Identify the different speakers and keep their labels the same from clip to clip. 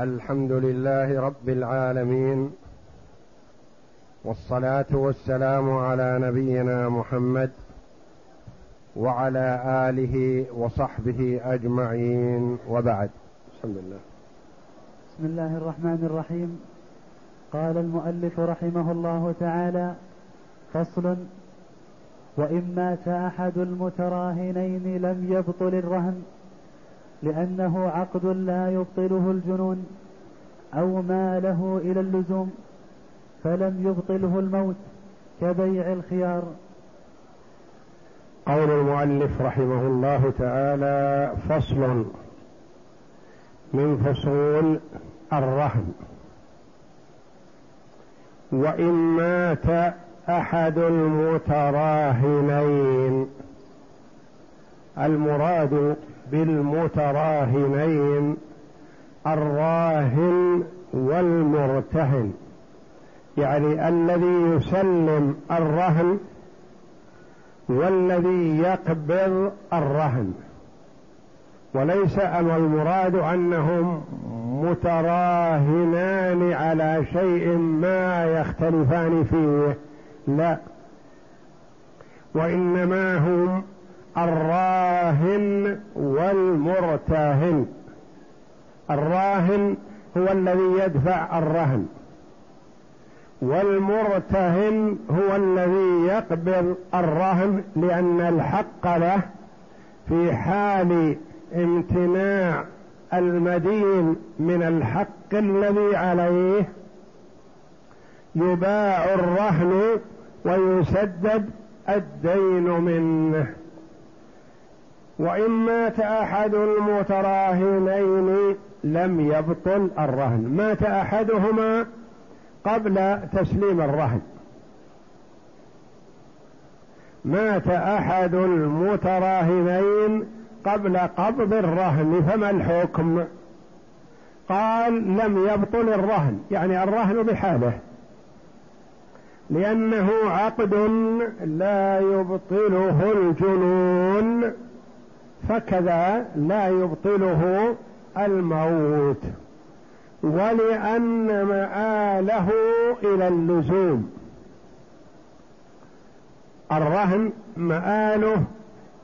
Speaker 1: الحمد لله رب العالمين والصلاة والسلام على نبينا محمد وعلى آله وصحبه أجمعين وبعد. بسم الله
Speaker 2: بسم الله الرحمن الرحيم. قال المؤلف رحمه الله تعالى فصل وإن مات أحد المتراهنين لم يبطل الرهن. لأنه عقد لا يبطله الجنون أو ما له إلى اللزوم فلم يبطله الموت كبيع الخيار.
Speaker 1: قول المؤلف رحمه الله تعالى فصل من فصول الرهن. وإن مات أحد المتراهنين. المراد بالمتراهنين الراهن والمرتهن. يعني الذي يسلم الرهن والذي يقبض الرهن. وليس المراد أنهم متراهنان على شيء ما يختلفان فيه لا. وإنما هم الراهن والمرتهن الراهن هو الذي يدفع الرهن. والمرتهن هو الذي يقبض الرهن لأن الحق له في حال امتناع المدين من الحق الذي عليه. يباع الرهن ويسدد الدين منه. وإن مات أحد المتراهنين لم يبطل الرهن. مات أحدهما قبل تسليم الرهن. مات أحد المتراهنين قبل قبض الرهن فما الحكم؟ قال لم يبطل الرهن يعني الرهن بحاله. لأنه عقد لا يبطله الجنون. فكذا لا يبطله الموت ولأن مآله إلى اللزوم. الرهن مآله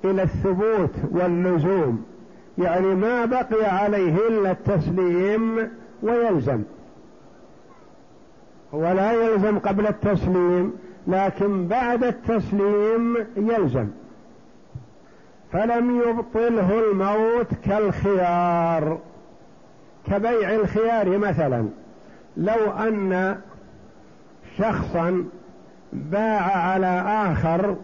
Speaker 1: إلى الثبوت واللزوم يعني ما بقي عليه إلا التسليم ويلزم. ولا يلزم قبل التسليم لكن بعد التسليم يلزم. فلم يبطله الموت كالخيار كبيع الخيار مثلا. لو أن شخصا باع على آخر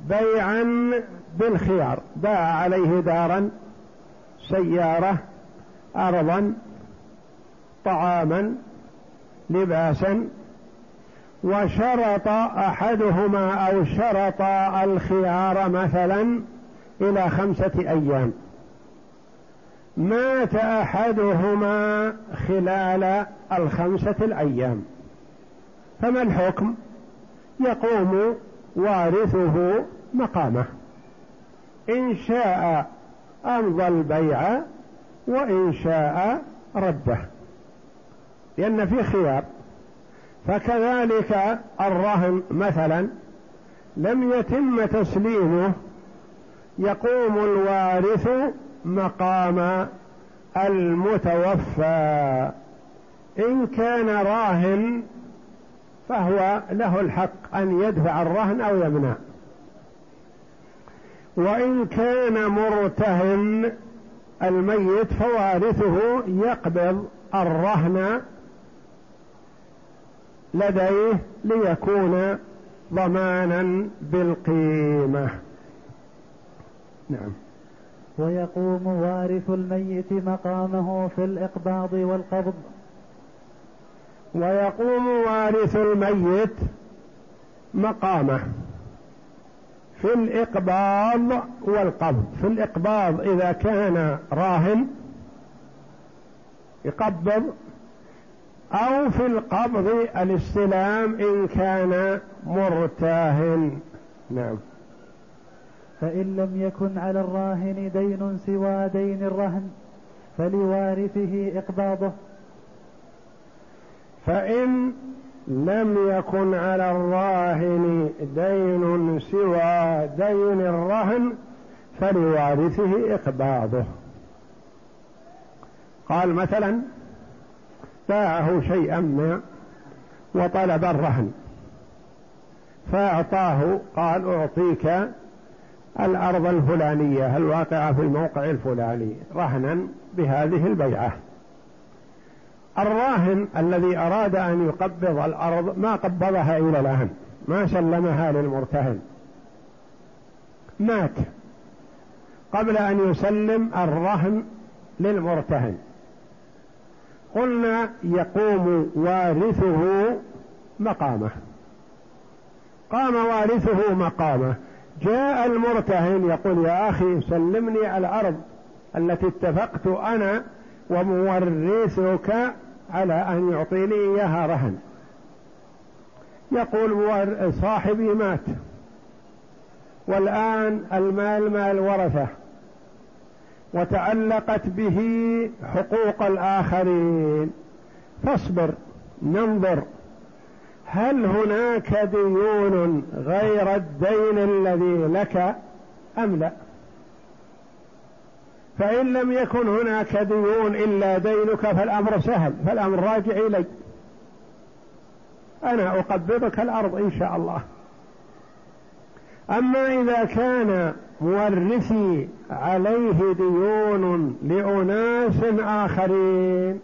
Speaker 1: بيعا بالخيار باع عليه دارا سيارة ارضا طعاما لباسا وشرط أحدهما أو شرط الخيار مثلا إلى خمسة أيام. مات أحدهما خلال الخمسة الأيام. فما الحكم؟ يقوم وارثه مقامه. إن شاء أمضى البيع وإن شاء رده. لأن في خيار. فكذلك الرهن مثلا لم يتم تسليمه يقوم الوارث مقام المتوفى. إن كان راهن فهو له الحق أن يدفع الرهن أو يمنع. وإن كان مرتهن الميت فوارثه يقبض الرهن لديه ليكون ضمانا بالقيمة.
Speaker 2: نعم. ويقوم وارث الميت مقامه في الإقباض والقبض.
Speaker 1: ويقوم وارث الميت مقامه في الإقباض والقبض. في الإقباض إذا كان راهن يقبض أو في القبض الاستلام إن كان مرتاهن. نعم.
Speaker 2: فإن لم يكن على الراهن دين سوى دين الرهن فلوارثه إقباضه.
Speaker 1: فإن لم يكن على الراهن دين سوى دين الرهن فلوارثه إقباضه. قال مثلا باعه شيئا ما وطلب الرهن فأعطاه قال أعطيك الأرض الفلانية الواقعة في الموقع الفلاني رهنا بهذه البيعة. الراهن الذي أراد أن يقبض الأرض ما قبضها إلى الآن ما سلمها للمرتهن. مات قبل أن يسلم الرهن للمرتهن. قلنا يقوم وارثه مقامه. قام وارثه مقامه. جاء المرتهن يقول يا أخي سلمني الأرض التي اتفقت أنا ومورثك على أن يعطيني إياها رهن. يقول صاحبي مات. والآن المال مال ورثة. وتعلقت به حقوق الآخرين. فاصبر ننظر. هل هناك ديون غير الدين الذي لك أم لا؟ فإن لم يكن هناك ديون إلا دينك فالأمر سهل فالأمر راجع إلي. أنا أقبضك الأرض إن شاء الله. أما إذا كان مورثي عليه ديون لأناس آخرين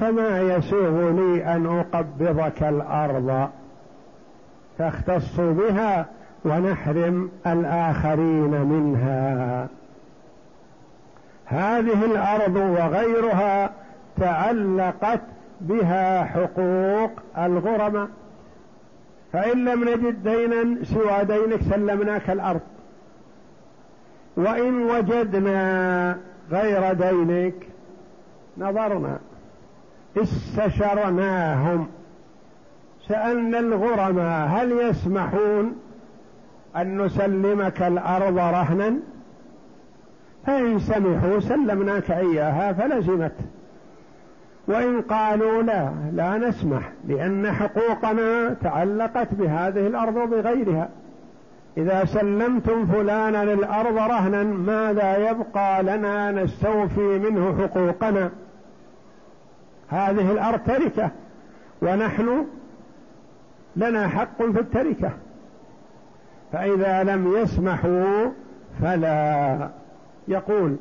Speaker 1: فما يسوغ لي أن أقبضك الأرض تختص بها ونحرم الآخرين منها. هذه الأرض وغيرها تعلقت بها حقوق الغرماء. فإن لم نجد دينا سوى دينك سلمناك الأرض. وإن وجدنا غير دينك نظرنا استشرناهم. سألنا الغرماء هل يسمحون أن نسلمك الأرض رهنا؟ فإن سمحوا سلمناك إياها فلزمت. وإن قالوا لا لا نسمح لأن حقوقنا تعلقت بهذه الأرض وبغيرها. إذا سلمتم فلانا الأرض رهنا ماذا يبقى لنا نستوفي منه حقوقنا؟ هذه الأرض تركة. ونحن لنا حق في التركة. فإذا لم يسمحوا فلا. يقول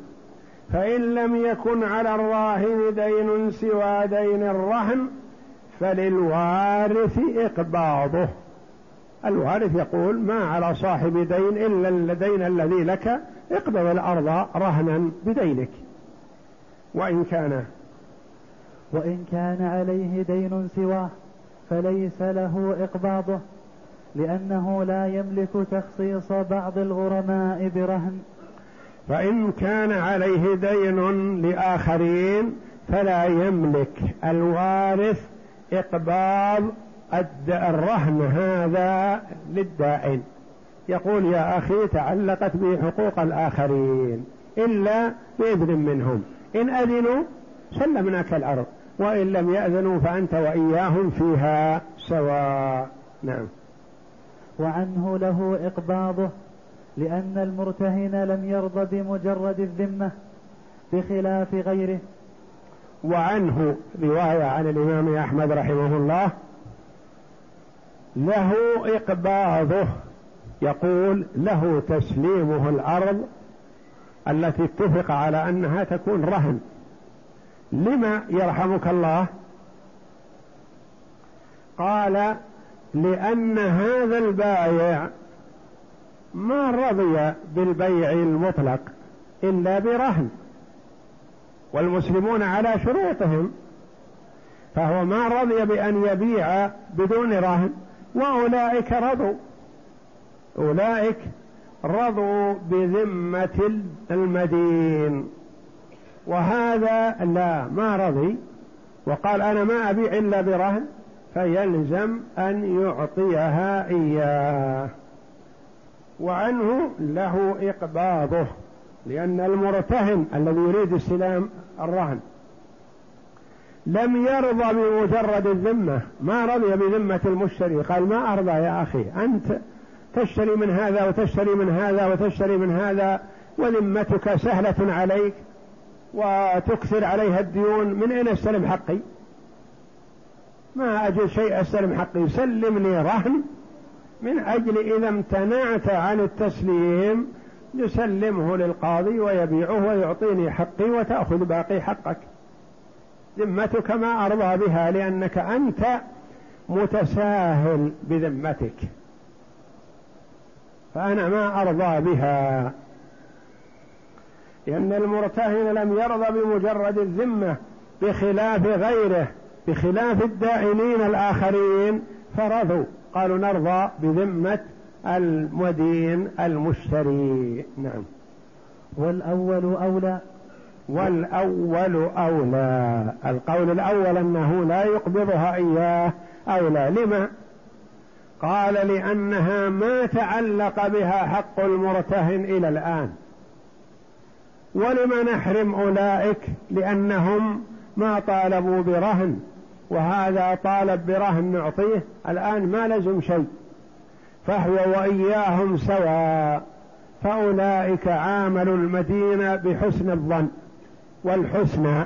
Speaker 1: فإن لم يكن على الراهن دين سوى دين الرهن فللوارث إقباضه. الوارث يقول ما على صاحب دين إلا الدين الذي لك اقبض الأرض رهنا بدينك. وإن كان
Speaker 2: وإن كان عليه دين سواه فليس له إقباضه لأنه لا يملك تخصيص بعض الغرماء برهن.
Speaker 1: فإن كان عليه دين لآخرين فلا يملك الوارث إقباض الرهن هذا للدائن. يقول يا أخي تعلقت بي حقوق الآخرين إلا بإذن منهم. إن أذنوا سلمناك الأرض. وإن لم يأذنوا فأنت وإياهم فيها سواء. نعم.
Speaker 2: وعنه له إقباضه لأن المرتهن لم يرضى بمجرد الذمة بخلاف غيره.
Speaker 1: وعنه رواية عن الإمام أحمد رحمه الله له إقباضه يقول له تسليمه الأرض التي اتفق على أنها تكون رهن. لما يرحمك الله؟ قال لأن هذا البايع ما رضي بالبيع المطلق إلا برهن والمسلمون على شروطهم فهو ما رضي بأن يبيع بدون رهن وأولئك رضوا أولئك رضوا بذمة المدين. وهذا لا ما رضي. وقال أنا ما أبيع إلا برهن فيلزم أن يعطيها إياه. وعنه له إقباضه لأن المرتهن الذي يريد استلام الرهن لم يرضى بمجرد الذمة. ما رضي بذمة المشتري. قال ما أرضى يا أخي أنت تشتري من هذا وتشتري من هذا وتشتري من هذا وذمتك سهلة عليك. وتكثر عليها الديون من أين استلم حقي؟ ما أجل شيء أستلم حقي. سلمني رهن من أجل إذا امتنعت عن التسليم يسلمه للقاضي ويبيعه ويعطيني حقي وتأخذ باقي حقك. ذمتك ما أرضى بها لأنك أنت متساهل بذمتك. فأنا ما أرضى بها. لأن المرتهن لم يرضى بمجرد الذمة بخلاف غيره بخلاف الدائنين الآخرين فرضوا قالوا نرضى بذمة المدين المشتري. نعم.
Speaker 2: والأول أولى.
Speaker 1: والأول أولى. القول الأول أنه لا يقبضها إياه أولى. لما؟ قال لأنها ما تعلق بها حق المرتهن إلى الآن. ولم نحرم أولئك لأنهم ما طالبوا برهن وهذا طالب برهن نعطيه الآن ما لزم شيء. فهو وإياهم سواء فأولئك عاملوا المدينة بحسن الظن والحسنى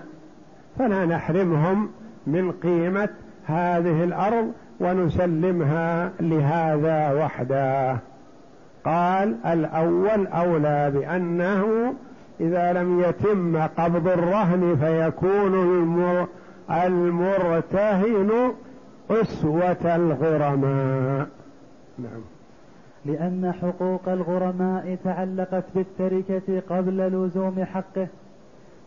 Speaker 1: فلا نحرمهم من قيمة هذه الأرض ونسلمها لهذا وحده. قال الأول أولى بأنه إذا لم يتم قبض الرهن فيكون المرتهن أسوة الغرماء. نعم.
Speaker 2: لأن حقوق الغرماء تعلقت بالتركة قبل لزوم حقه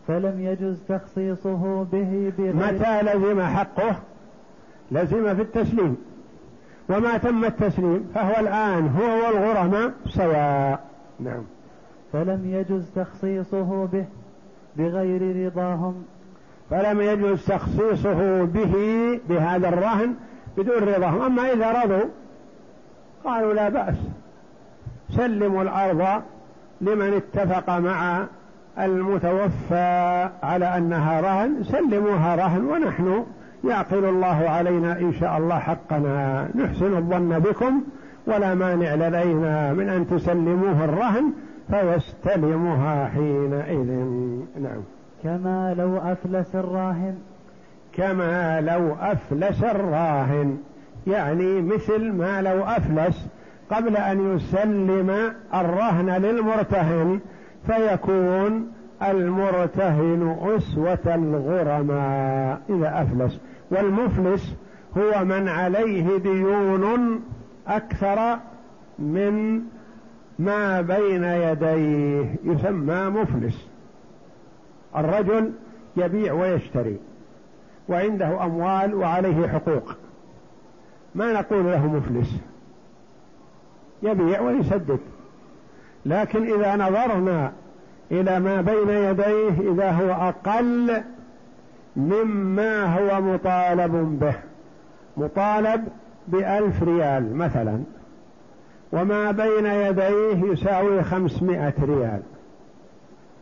Speaker 2: فلم يجز تخصيصه به بغير
Speaker 1: متى لزم حقه؟ لزم في التسليم. وما تم التسليم فهو الآن هو والغرماء سواء. نعم.
Speaker 2: فلم يجز تخصيصه به بغير رضاهم.
Speaker 1: فلم يجوز تخصيصه به بهذا الرهن بدون رضاهم. أما إذا رضوا قالوا لا بأس. سلموا الأرض لمن اتفق مع المتوفى على أنها رهن. سلموها رهن ونحن يعقل الله علينا إن شاء الله حقنا. نحسن الظن بكم ولا مانع لدينا من أن تسلموه الرهن فيستلمها حينئذ. نعم.
Speaker 2: كما لو أفلس الراهن.
Speaker 1: كما لو أفلس الراهن. يعني مثل ما لو أفلس قبل أن يسلم الرهن للمرتهن فيكون المرتهن أسوة الغرماء إذا أفلس. والمفلس هو من عليه ديون أكثر من ما بين يديه يسمى مفلس. الرجل يبيع ويشتري وعنده أموال وعليه حقوق. ما نقول له مفلس؟ يبيع ويسدد. لكن إذا نظرنا إلى ما بين يديه إذا هو أقل مما هو مطالب به. مطالب بألف ريال مثلا. وما بين يديه يساوي خمسمائة ريال.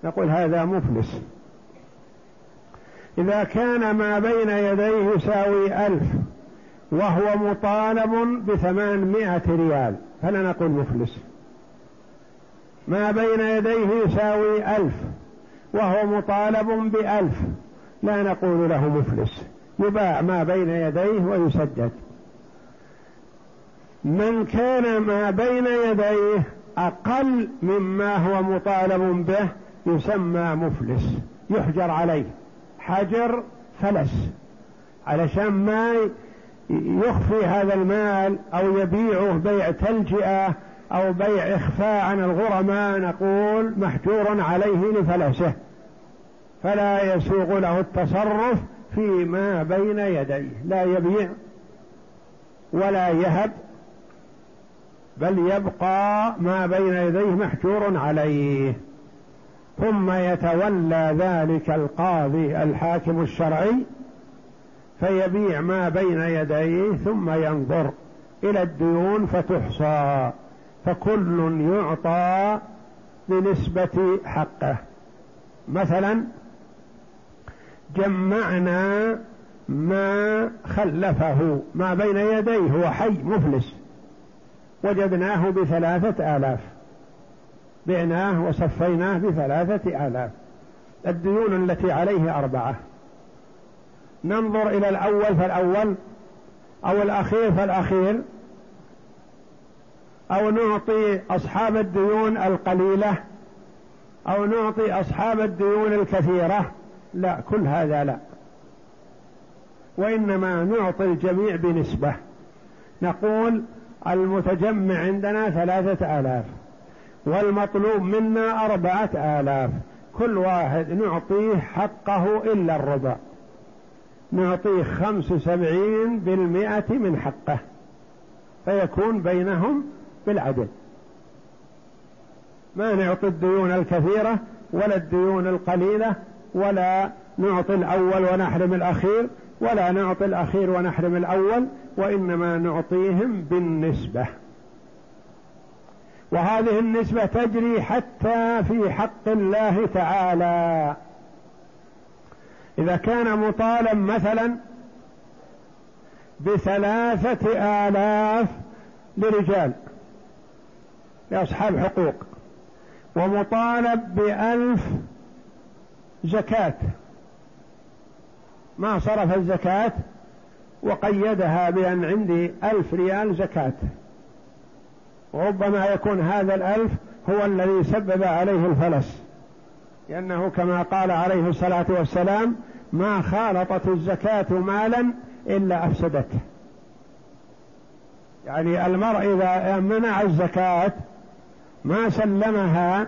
Speaker 1: نقول هذا مفلس. إذا كان ما بين يديه يساوي ألف وهو مطالب بثمانمائة ريال فلا نقول مفلس. ما بين يديه يساوي ألف وهو مطالب بألف لا نقول له مفلس. يباع ما بين يديه ويسدد. من كان ما بين يديه أقل مما هو مطالب به يسمى مفلس يحجر عليه. حجر فلس. علشان ما يخفي هذا المال أو يبيعه بيع تلجئة أو بيع إخفاء عن الغرماء نقول محجور عليه لفلسه. فلا يسوغ له التصرف فيما بين يديه. لا يبيع ولا يهب بل يبقى ما بين يديه محجور عليه. ثم يتولى ذلك القاضي الحاكم الشرعي فيبيع ما بين يديه ثم ينظر إلى الديون فتحصى. فكل يعطى بنسبة حقه. مثلا جمعنا ما خلفه ما بين يديه هو حي مفلس. وجدناه بثلاثة آلاف. بعناه وصفيناه بثلاثة آلاف. الديون التي عليه أربعة. ننظر إلى الأول فالأول أو الأخير فالأخير. أو نعطي أصحاب الديون القليلة أو نعطي أصحاب الديون الكثيرة. لا كل هذا لا. وإنما نعطي الجميع بنسبة. نقول المتجمع عندنا ثلاثة آلاف والمطلوب منا أربعة آلاف كل واحد نعطيه حقه إلا الربع نعطيه خمس وسبعين بالمئة من حقه فيكون بينهم بالعدل ما نعطي الديون الكثيرة ولا الديون القليلة ولا نعطي الأول ونحرم الأخير ولا نعطي الأخير ونحرم الأول وإنما نعطيهم بالنسبة. وهذه النسبة تجري حتى في حق الله تعالى. إذا كان مطالب مثلا بثلاثة آلاف لرجال لأصحاب حقوق ومطالب بألف زكاة. ما صرف الزكاة؟ وقيدها بأن عندي ألف ريال زكاة. وربما يكون هذا الألف هو الذي سبب عليه الفلس. لأنه كما قال عليه الصلاة والسلام ما خالطت الزكاة مالا إلا أفسدته يعني المرء إذا منع الزكاة ما سلمها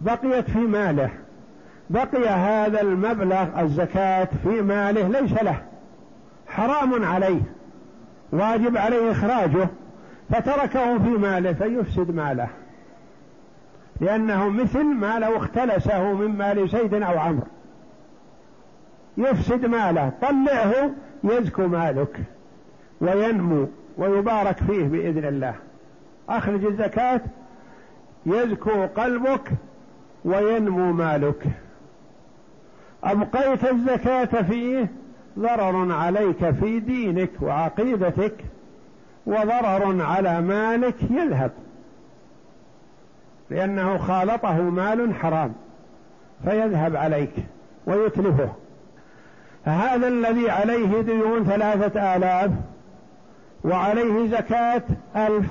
Speaker 1: بقيت في ماله. بقي هذا المبلغ الزكاة في ماله ليس له. حرام عليه واجب عليه إخراجه فتركه في ماله فيفسد ماله. لأنه مثل ما لو اختلسه من مال زيد أو عمرو. يفسد ماله طلعه يزكو مالك وينمو ويبارك فيه بإذن الله. أخرج الزكاة يزكو قلبك وينمو مالك. أبقيت الزكاة فيه؟ ضرر عليك في دينك وعقيدتك وضرر على مالك يذهب. لأنه خالطه مال حرام فيذهب عليك ويتلفه. هذا الذي عليه ديون ثلاثة آلاف وعليه زكاة ألف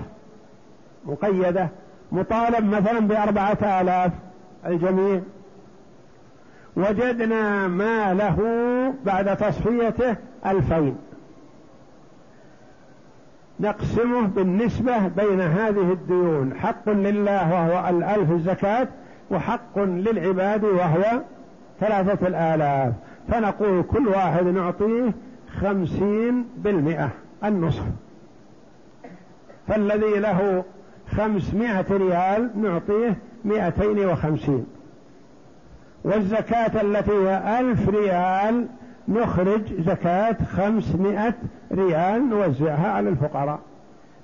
Speaker 1: مقيدة مطالب مثلا بأربعة آلاف الجميع وجدنا ما له بعد تصفيته ألفين. نقسمه بالنسبة بين هذه الديون حق لله وهو الألف الزكاة وحق للعباد وهو ثلاثة الآلاف. فنقول كل واحد نعطيه خمسين بالمئة النصف. فالذي له خمسمائة ريال نعطيه مئتين وخمسين. والزكاة التي هي ألف ريال نخرج زكاة خمسمائة ريال نوزعها على الفقراء.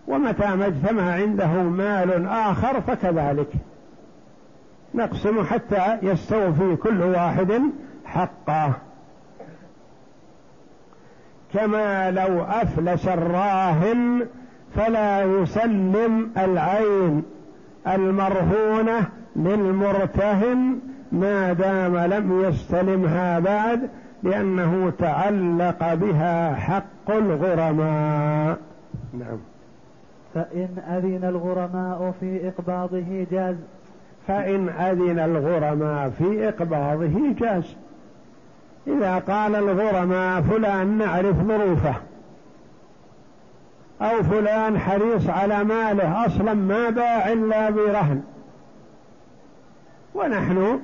Speaker 1: ومتى ما اجتمع عنده مال آخر فكذلك. نقسم حتى يستوفي كل واحد حقه. كما لو أفلس الراهن فلا يسلم العين المرهونة للمرتهن ما دام لم يستلمها بعد لأنه تعلق بها حق الغرماء. نعم.
Speaker 2: فإن أذن الغرماء في إقباضه جاز.
Speaker 1: فإن أذن الغرماء في إقباضه جاز. إذا قال الغرماء فلان نعرف ظروفه. أو فلان حريص على ماله أصلا ما باع إلا برهن. ونحن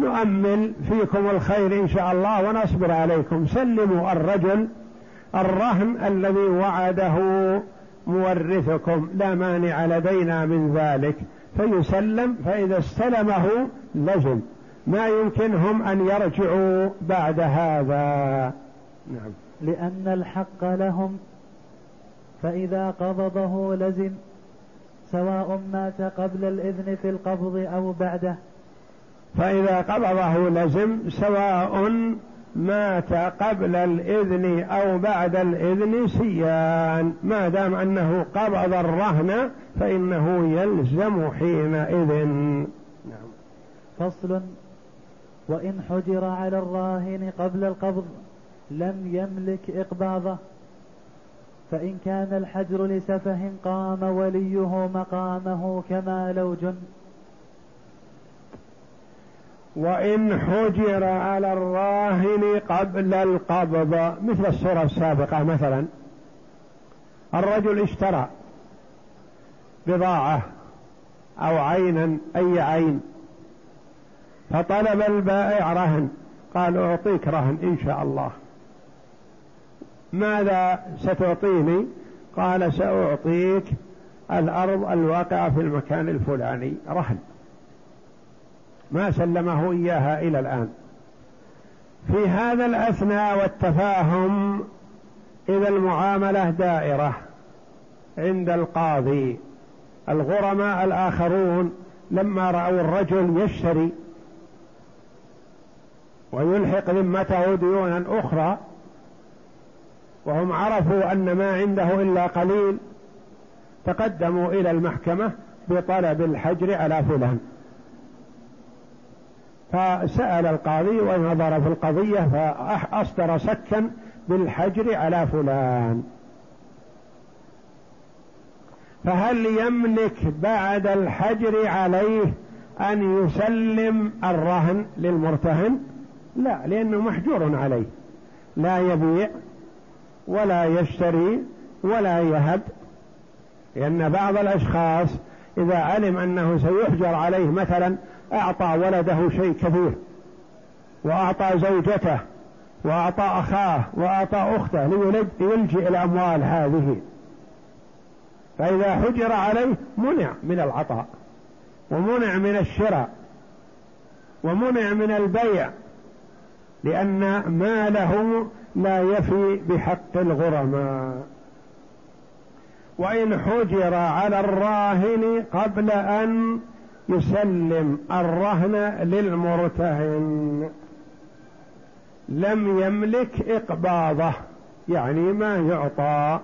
Speaker 1: نؤمل فيكم الخير إن شاء الله ونصبر عليكم. سلموا الرجل الرهن الذي وعده مورثكم لا مانع لدينا من ذلك. فيسلم فإذا استلمه لزم. ما يمكنهم أن يرجعوا بعد هذا.
Speaker 2: نعم. لأن الحق لهم فإذا قبضه لزم سواء مات قبل الإذن في القبض أو بعده.
Speaker 1: فإذا قبضه لزم سواء مات قبل الإذن أو بعد الإذن سيان. ما دام أنه قبض الرهن فإنه يلزم حينئذ.
Speaker 2: نعم. فصل. وإن حجر على الراهن قبل القبض لم يملك إقباضه. فإن كان الحجر لسفه قام وليه مقامه كما لو جن.
Speaker 1: وإن حجر على الراهن قبل القبض مثل الصورة السابقة مثلا. الرجل اشترى بضاعة أو عينا أي عين. فطلب البائع رهن. قال أعطيك رهن إن شاء الله. ماذا ستعطيني؟ قال سأعطيك الأرض الواقعة في المكان الفلاني رهن. ما سلمه إياها إلى الآن. في هذا الأثناء والتفاهم إذا المعاملة دائرة عند القاضي. الغرماء الآخرون لما رأوا الرجل يشتري ويلحق ذمته ديونا أخرى وهم عرفوا أن ما عنده إلا قليل تقدموا إلى المحكمة بطلب الحجر على فلان. فسأل القاضي ونظر في القضية فأصدر سكا بالحجر على فلان. فهل يملك بعد الحجر عليه أن يسلم الرهن للمرتهن؟ لا لأنه محجور عليه. لا يبيع ولا يشتري ولا يهب لأن بعض الأشخاص إذا علم أنه سيحجر عليه مثلا أعطى ولده شيء كثير وأعطى زوجته وأعطى أخاه وأعطى أخته ليلجئ الأموال هذه. فإذا حجر عليه منع من العطاء ومنع من الشراء ومنع من البيع لأن ماله لا يفي بحق الغرماء. وإن حجر على الراهن قبل أن يسلم الرهن للمرتهن. لم يملك إقباضه يعني ما يعطى.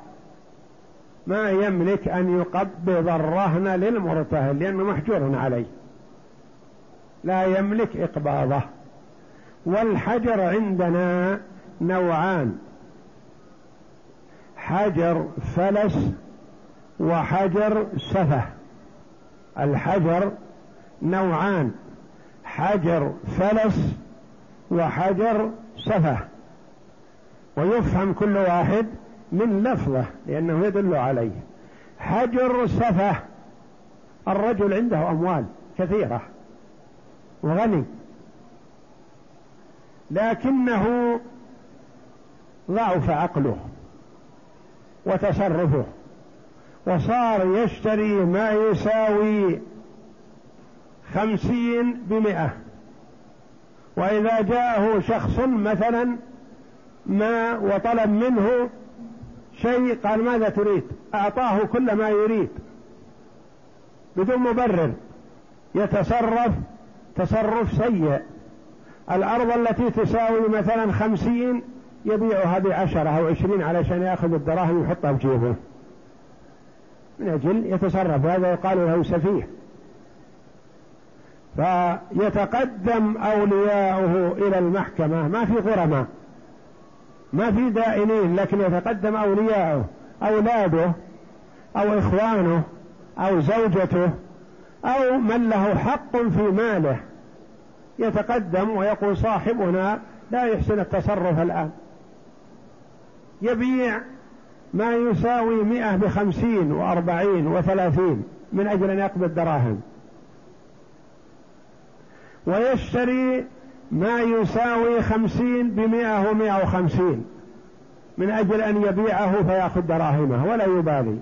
Speaker 1: ما يملك أن يقبض الرهن للمرتهن لأنه محجور عليه. لا يملك إقباضه. والحجر عندنا نوعان. حجر فلس وحجر سفه. الحجر نوعان حجر فلس وحجر سفه ويفهم كل واحد من لفظه لأنه يدل عليه. حجر سفه الرجل عنده أموال كثيرة وغني لكنه ضعف عقله وتصرفه وصار يشتري ما يساوي خمسين بمئة. وإذا جاءه شخص مثلا ما وطلب منه شيء قال ماذا تريد؟ أعطاه كل ما يريد. بدون مبرر. يتصرف تصرف سيء. الأرض التي تساوي مثلا خمسين يبيعها بعشرة أو عشرين علشان يأخذ الدراهم ويحطها في جيبه من أجل يتصرف. هذا يقال له سفيه. فيتقدم أولياؤه إلى المحكمة. ما في غرماء ما في دائنين لكن يتقدم أولياؤه أولاده أو إخوانه أو زوجته أو من له حق في ماله. يتقدم ويقول صاحبنا لا يحسن التصرف الآن. يبيع ما يساوي مئة بخمسين وأربعين وثلاثين من أجل أن يقبض دراهم. ويشتري ما يساوي خمسين بمئة ومئة وخمسين. من أجل أن يبيعه فيأخذ دراهمه ولا يبالي.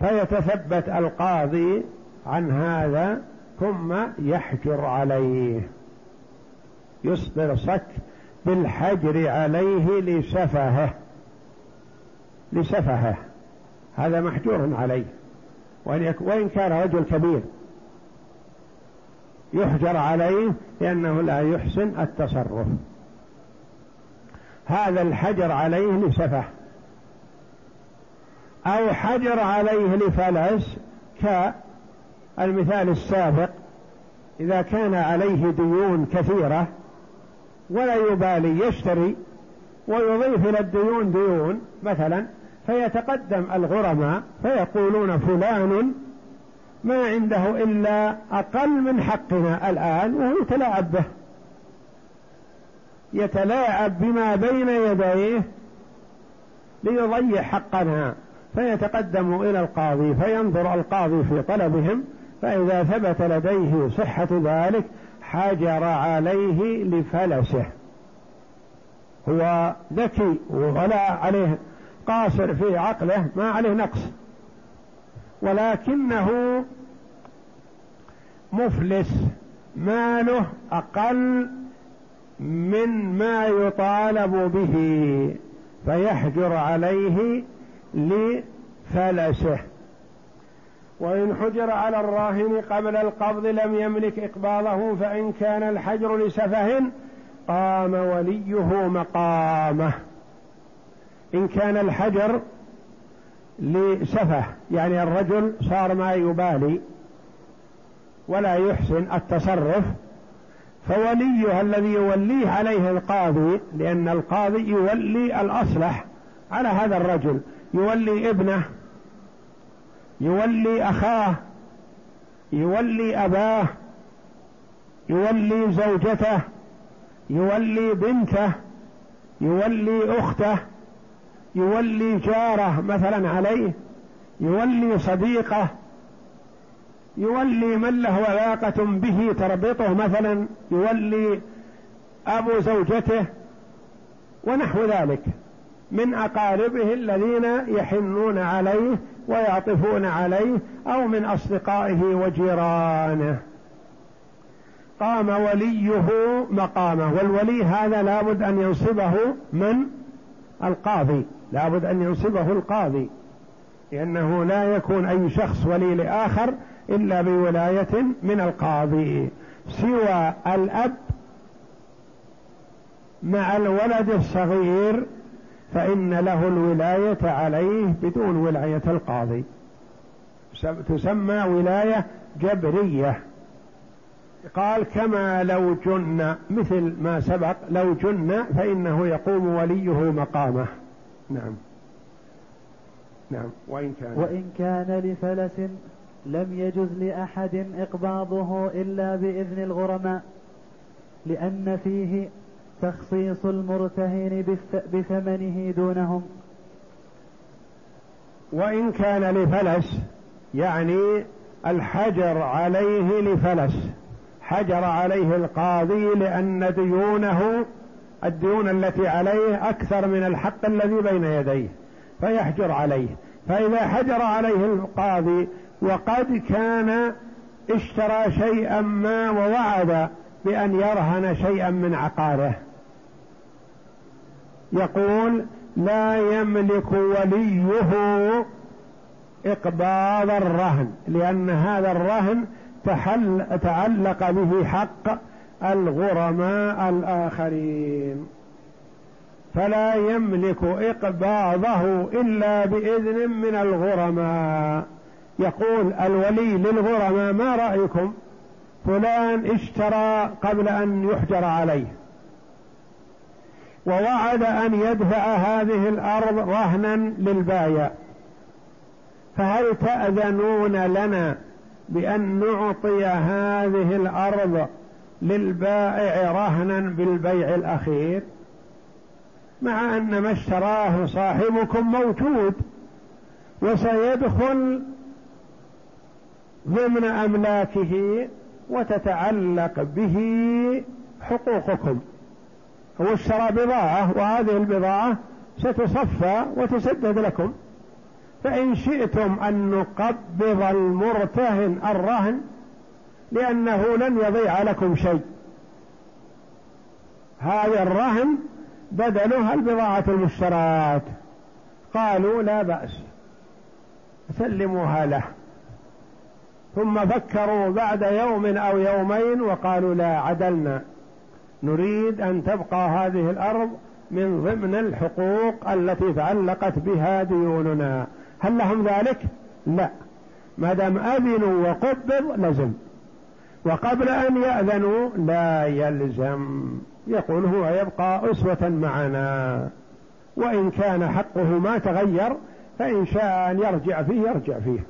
Speaker 1: فيتثبت القاضي عن هذا ثم يحجر عليه. يصدر صك بالحجر عليه لسفهه. لسفهه. هذا محجور عليه. وإن كان رجل كبير. يحجر عليه لأنه لا يحسن التصرف. هذا الحجر عليه لسفه. أو حجر عليه لفلس كالمثال السابق إذا كان عليه ديون كثيرة ولا يبالي يشتري ويضيف إلى الديون ديون مثلا فيتقدم الغرماء فيقولون فلان ما عنده إلا أقل من حقنا الآن وهو يتلاعب به. يتلاعب بما بين يديه ليضيع حقنا. فيتقدم إلى القاضي فينظر القاضي في طلبهم فإذا ثبت لديه صحة ذلك حجر عليه لفلسه. هو ذكي ولا عليه قاصر في عقله ما عليه نقص. ولكنه مفلس ماله أقل من ما يطالب به فيحجر عليه لفلسه. وإن حجر على الراهن قبل القبض لم يملك إقباضه فإن كان الحجر لسفه قام وليه مقامه. إن كان الحجر لسفه يعني الرجل صار ما يبالي ولا يحسن التصرف فوليه الذي يوليه عليه القاضي لأن القاضي يولي الأصلح على هذا الرجل يولي ابنه يولي أخاه يولي أباه يولي زوجته يولي بنته يولي أخته. يولي جاره مثلا عليه يولي صديقه يولي من له علاقة به تربطه مثلا يولي أبو زوجته ونحو ذلك. من أقاربه الذين يحنون عليه ويعطفون عليه أو من أصدقائه وجيرانه. قام وليه مقامه والولي هذا لابد أن ينصبه من القاضي. لابد أن ينصبه القاضي لأنه لا يكون أي شخص ولي لآخر إلا بولاية من القاضي سوى الأب مع الولد الصغير فإن له الولاية عليه بدون ولاية القاضي. تسمى ولاية جبرية. قال كما لو جن مثل ما سبق لو جن فإنه يقوم وليه مقامه. نعم. نعم. وإن كان
Speaker 2: وإن كان لفلس لم يجز لأحد إقباضه إلا بإذن الغرماء لأن فيه تخصيص المرتهن بثمنه دونهم.
Speaker 1: وإن كان لفلس يعني الحجر عليه لفلس حجر عليه القاضي لأن ديونه الديون التي عليه أكثر من الحق الذي بين يديه فيحجر عليه. فإذا حجر عليه القاضي وقد كان اشترى شيئا ما ووعد بأن يرهن شيئا من عقاره. يقول لا يملك وليه إقباض الرهن لأن هذا الرهن تحل تعلق به حق الغرماء الآخرين. فلا يملك إقباضه إلا بإذن من الغرماء. يقول الولي للغرماء ما رأيكم؟ فلان اشترى قبل أن يحجر عليه. ووعد أن يدفع هذه الأرض رهنا للبايع. فهل تأذنون لنا بأن نعطي هذه الأرض للبائع رهنا بالبيع الأخير مع أن ما اشتراه صاحبكم موجود وسيدخل ضمن أملاكه وتتعلق به حقوقكم. هو اشترى بضاعة وهذه البضاعة ستصفى وتسدد لكم. فإن شئتم أن نقبض المرتهن الرهن لأنه لن يضيع لكم شيء. هذا الرهن بدله البضاعة المشترات. قالوا لا بأس سلموها له. ثم فكروا بعد يوم أو يومين وقالوا لا عدلنا. نريد أن تبقى هذه الأرض من ضمن الحقوق التي تعلقت بها ديوننا. هل لهم ذلك؟ لا. ما دام أذنوا وقبض لزم. وقبل أن يأذنوا لا يلزم. يقول هو يبقى أسوة معنا. وإن كان حقه ما تغير فإن شاء أن يرجع فيه يرجع فيه.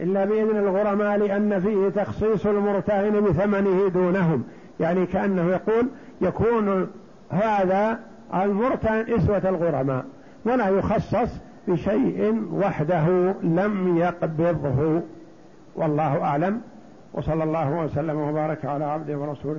Speaker 1: إلا بإذن الغرماء لأن فيه تخصيص المرتهن بثمنه دونهم. يعني كأنه يقول يكون هذا المرتهن إسوة الغرماء ولا يخصص بشيء وحده لم يقبضه. والله أعلم وصلى الله وسلم وبارك على عبده ورسوله.